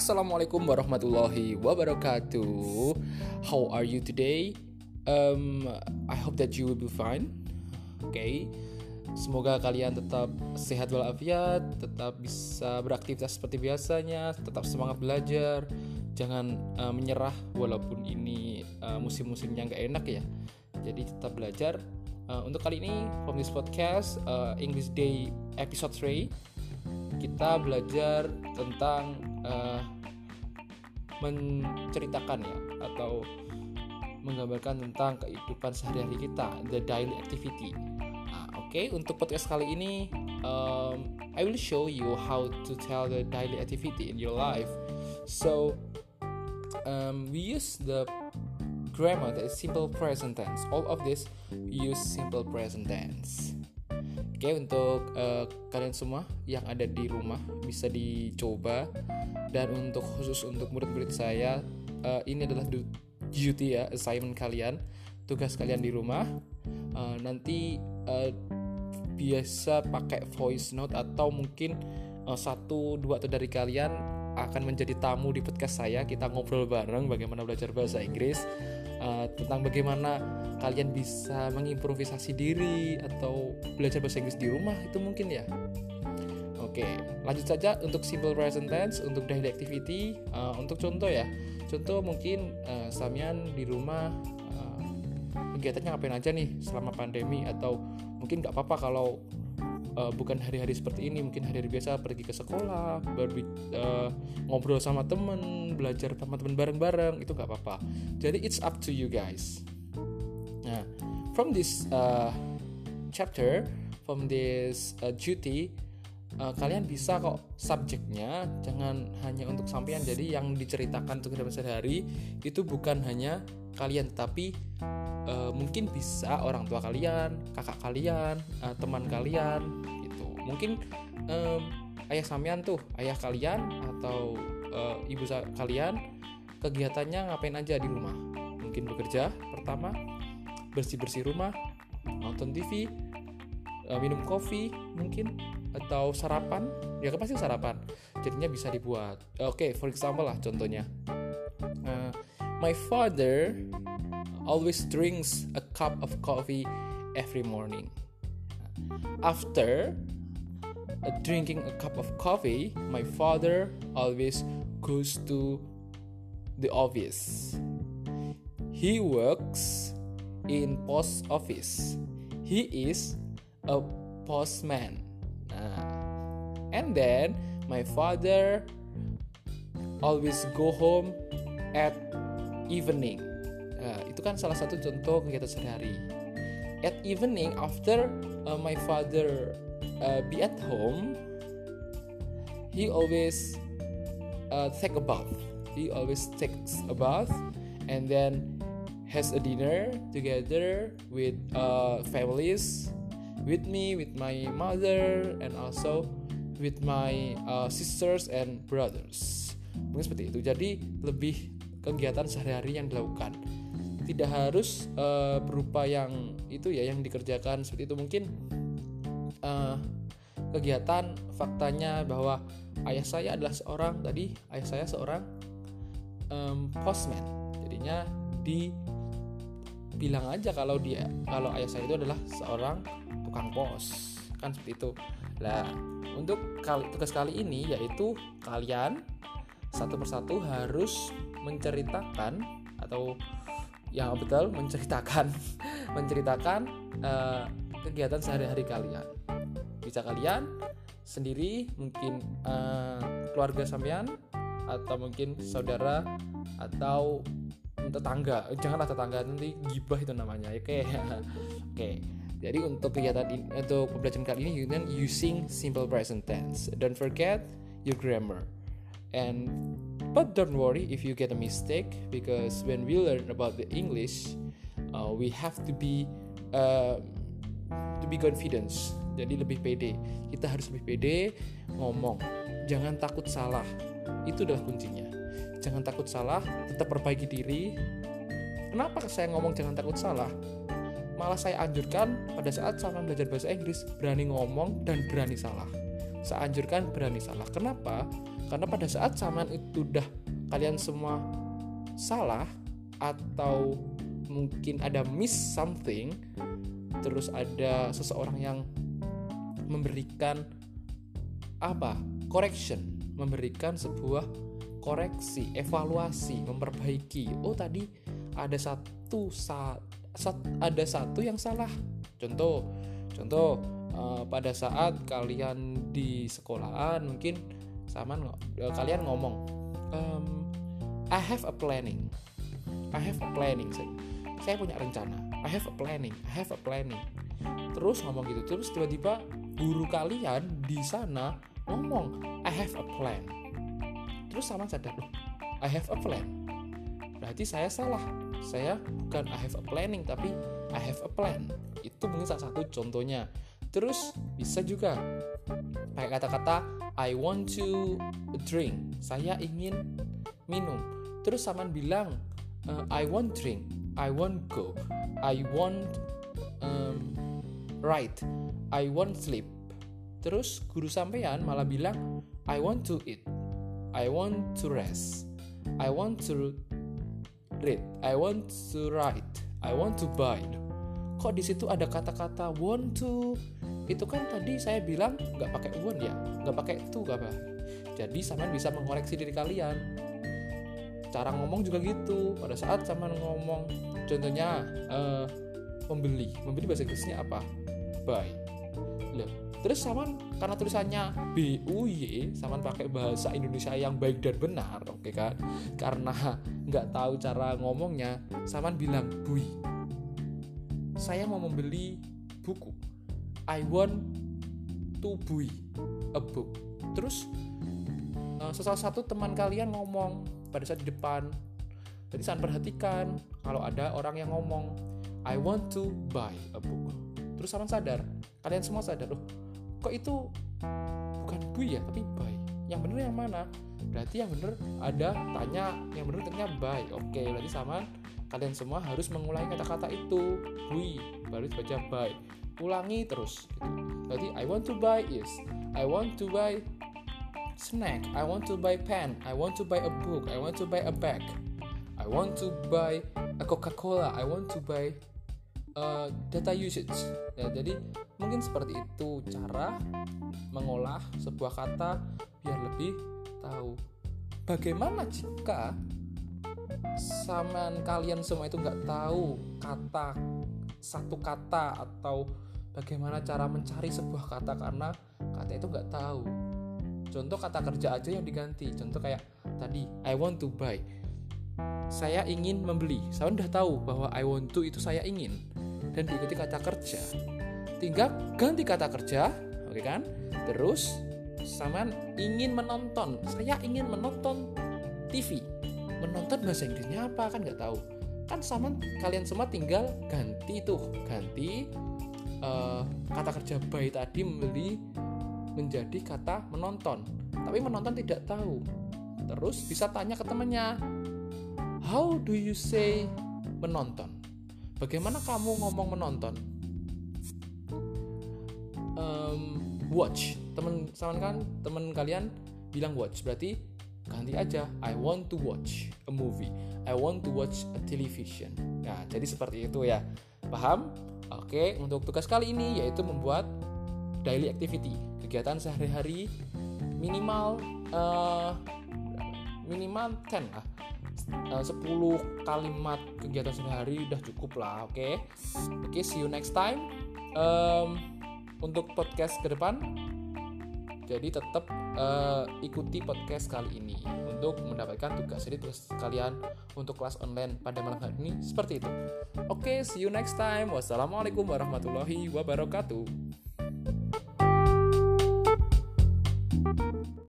Assalamualaikum warahmatullahi wabarakatuh. How are you today? Um, I hope that you will be fine. Oke. Okay. Semoga kalian tetap sehat walafiat, tetap bisa beraktivitas seperti biasanya, tetap semangat belajar, jangan uh, menyerah walaupun ini uh, musim-musim yang gak enak ya. Jadi tetap belajar. Uh, untuk kali ini, from this podcast uh, English Day episode 3 kita belajar tentang uh, menceritakan ya atau menggambarkan tentang kehidupan sehari-hari kita, the daily activity. Nah, Oke, okay, untuk podcast kali ini, um, I will show you how to tell the daily activity in your life. So, um, we use the grammar that is simple present tense. All of this use simple present tense. Oke, untuk uh, kalian semua yang ada di rumah bisa dicoba. Dan untuk khusus untuk murid-murid saya uh, ini adalah duty ya, assignment kalian, tugas kalian di rumah. Uh, nanti uh, biasa pakai voice note atau mungkin uh, satu dua atau dari kalian akan menjadi tamu di podcast saya. Kita ngobrol bareng bagaimana belajar bahasa Inggris uh, tentang bagaimana kalian bisa mengimprovisasi diri atau belajar bahasa Inggris di rumah itu mungkin ya. Oke, lanjut saja untuk simple present tense untuk daily activity. Uh, untuk contoh ya, contoh mungkin uh, Samian di rumah kegiatannya ngapain aja nih selama pandemi atau mungkin nggak apa-apa kalau uh, bukan hari-hari seperti ini mungkin hari-hari biasa pergi ke sekolah uh, ngobrol sama temen belajar sama temen bareng-bareng itu nggak apa-apa. Jadi it's up to you guys. Nah from this uh, chapter from this uh, duty uh, kalian bisa kok subjeknya jangan hanya untuk sampean. Jadi yang diceritakan untuk kehidupan sehari-hari itu bukan hanya kalian tapi mungkin bisa orang tua kalian, kakak kalian, uh, teman kalian gitu. Mungkin um, ayah sampean tuh, ayah kalian atau uh, ibu kalian kegiatannya ngapain aja di rumah? Mungkin bekerja pertama, bersih-bersih rumah, nonton TV, uh, minum kopi mungkin atau sarapan ya kan pasti sarapan jadinya bisa dibuat oke okay, for example lah contohnya uh, my father always drinks a cup of coffee every morning. After uh, drinking a cup of coffee, my father always goes to the office. He works in post office. He is a postman. Uh, and then my father always go home at evening Nah, itu kan salah satu contoh kegiatan sehari-hari. At evening after uh, my father uh, be at home, he always uh, take a bath. He always takes a bath and then has a dinner together with uh, families, with me, with my mother, and also with my uh, sisters and brothers. Mungkin seperti itu. Jadi lebih kegiatan sehari-hari yang dilakukan tidak harus uh, berupa yang itu ya yang dikerjakan seperti itu. Mungkin uh, kegiatan faktanya bahwa ayah saya adalah seorang tadi ayah saya seorang um, postman. Jadinya di bilang aja kalau dia kalau ayah saya itu adalah seorang tukang pos. Kan seperti itu. Lah untuk kali, tugas kali ini yaitu kalian satu persatu harus menceritakan atau yang betul menceritakan menceritakan uh, kegiatan sehari-hari kalian. Bisa kalian sendiri, mungkin uh, keluarga sampean atau mungkin saudara atau tetangga. Janganlah tetangga nanti gibah itu namanya. Oke. Oke. Jadi untuk kegiatan ini, untuk pembelajaran kali ini using simple present tense. Don't forget your grammar. And But don't worry if you get a mistake because when we learn about the English, uh, we have to be uh, to be confidence. Jadi lebih pede. Kita harus lebih pede ngomong. Jangan takut salah. Itu adalah kuncinya. Jangan takut salah, tetap perbaiki diri. Kenapa saya ngomong jangan takut salah? Malah saya anjurkan pada saat sama belajar bahasa Inggris berani ngomong dan berani salah. Saya anjurkan berani salah. Kenapa? Karena pada saat saman itu udah kalian semua salah atau mungkin ada miss something terus ada seseorang yang memberikan apa? Correction memberikan sebuah koreksi evaluasi memperbaiki. Oh tadi ada satu saat ada satu yang salah. Contoh contoh uh, pada saat kalian di sekolahan mungkin sama uh, kalian ngomong um, I have a planning. I have a planning saya, saya punya rencana. I have a planning. I have a planning. Terus ngomong gitu. Terus tiba-tiba guru kalian di sana ngomong I have a plan. Terus sama sadar I have a plan. Berarti saya salah. Saya bukan I have a planning tapi I have a plan. Itu mungkin salah satu contohnya. Terus bisa juga pakai kata-kata I want to drink. Saya ingin minum. Terus saman bilang uh, I want drink. I want go. I want um, write I want sleep. Terus guru sampean malah bilang I want to eat. I want to rest. I want to read. I want to write. I want to buy. Kok di situ ada kata-kata want to itu kan tadi saya bilang nggak pakai want ya nggak pakai to apa. Jadi sama bisa mengoreksi diri kalian. Cara ngomong juga gitu. Pada saat sama ngomong contohnya uh, membeli. Membeli bahasa Inggrisnya apa? Buy. Loh terus sama karena tulisannya B U Y sama pakai bahasa Indonesia yang baik dan benar oke okay kan? Karena nggak tahu cara ngomongnya sama bilang bui saya mau membeli buku I want to buy a book. Terus uh, salah satu teman kalian ngomong pada saat di depan. Jadi saya perhatikan kalau ada orang yang ngomong I want to buy a book. Terus sama sadar kalian semua sadar loh kok itu bukan bu ya tapi buy? Yang bener yang mana? Berarti yang bener ada tanya yang bener ternyata buy. Oke berarti sama kalian semua harus mengulangi kata-kata itu. Bui baru baca buy ulangi terus gitu. berarti I want to buy is I want to buy snack I want to buy pen I want to buy a book I want to buy a bag I want to buy a Coca-Cola I want to buy uh, data usage ya jadi mungkin seperti itu cara mengolah sebuah kata biar lebih tahu bagaimana jika saman kalian semua itu nggak tahu kata satu kata atau bagaimana cara mencari sebuah kata karena kata itu nggak tahu. Contoh kata kerja aja yang diganti. Contoh kayak tadi I want to buy. Saya ingin membeli. Saya udah tahu bahwa I want to itu saya ingin. Dan diikuti kata kerja. Tinggal ganti kata kerja oke kan? Terus sama ingin menonton. Saya ingin menonton TV menonton bahasa Inggrisnya apa? Kan nggak tahu. Kan sama kalian semua tinggal ganti tuh. Ganti uh, kata kerja bayi tadi membeli menjadi kata menonton. Tapi menonton tidak tahu. Terus bisa tanya ke temannya how do you say menonton? Bagaimana kamu ngomong menonton? Watch. Temen sama kan temen kalian bilang watch. Berarti ganti aja I want to watch a movie. I want to watch a television. Nah jadi seperti itu ya. Paham oke untuk tugas kali ini yaitu membuat daily activity kegiatan sehari-hari minimal uh, minimal 10 lah uh, 10 kalimat kegiatan sehari-hari udah cukup lah oke okay? oke okay, see you next time um, untuk podcast ke depan. Jadi tetap uh, ikuti podcast kali ini untuk mendapatkan tugas jadi tugas kalian untuk kelas online pada malam hari ini seperti itu. Oke, okay, see you next time. Wassalamualaikum warahmatullahi wabarakatuh.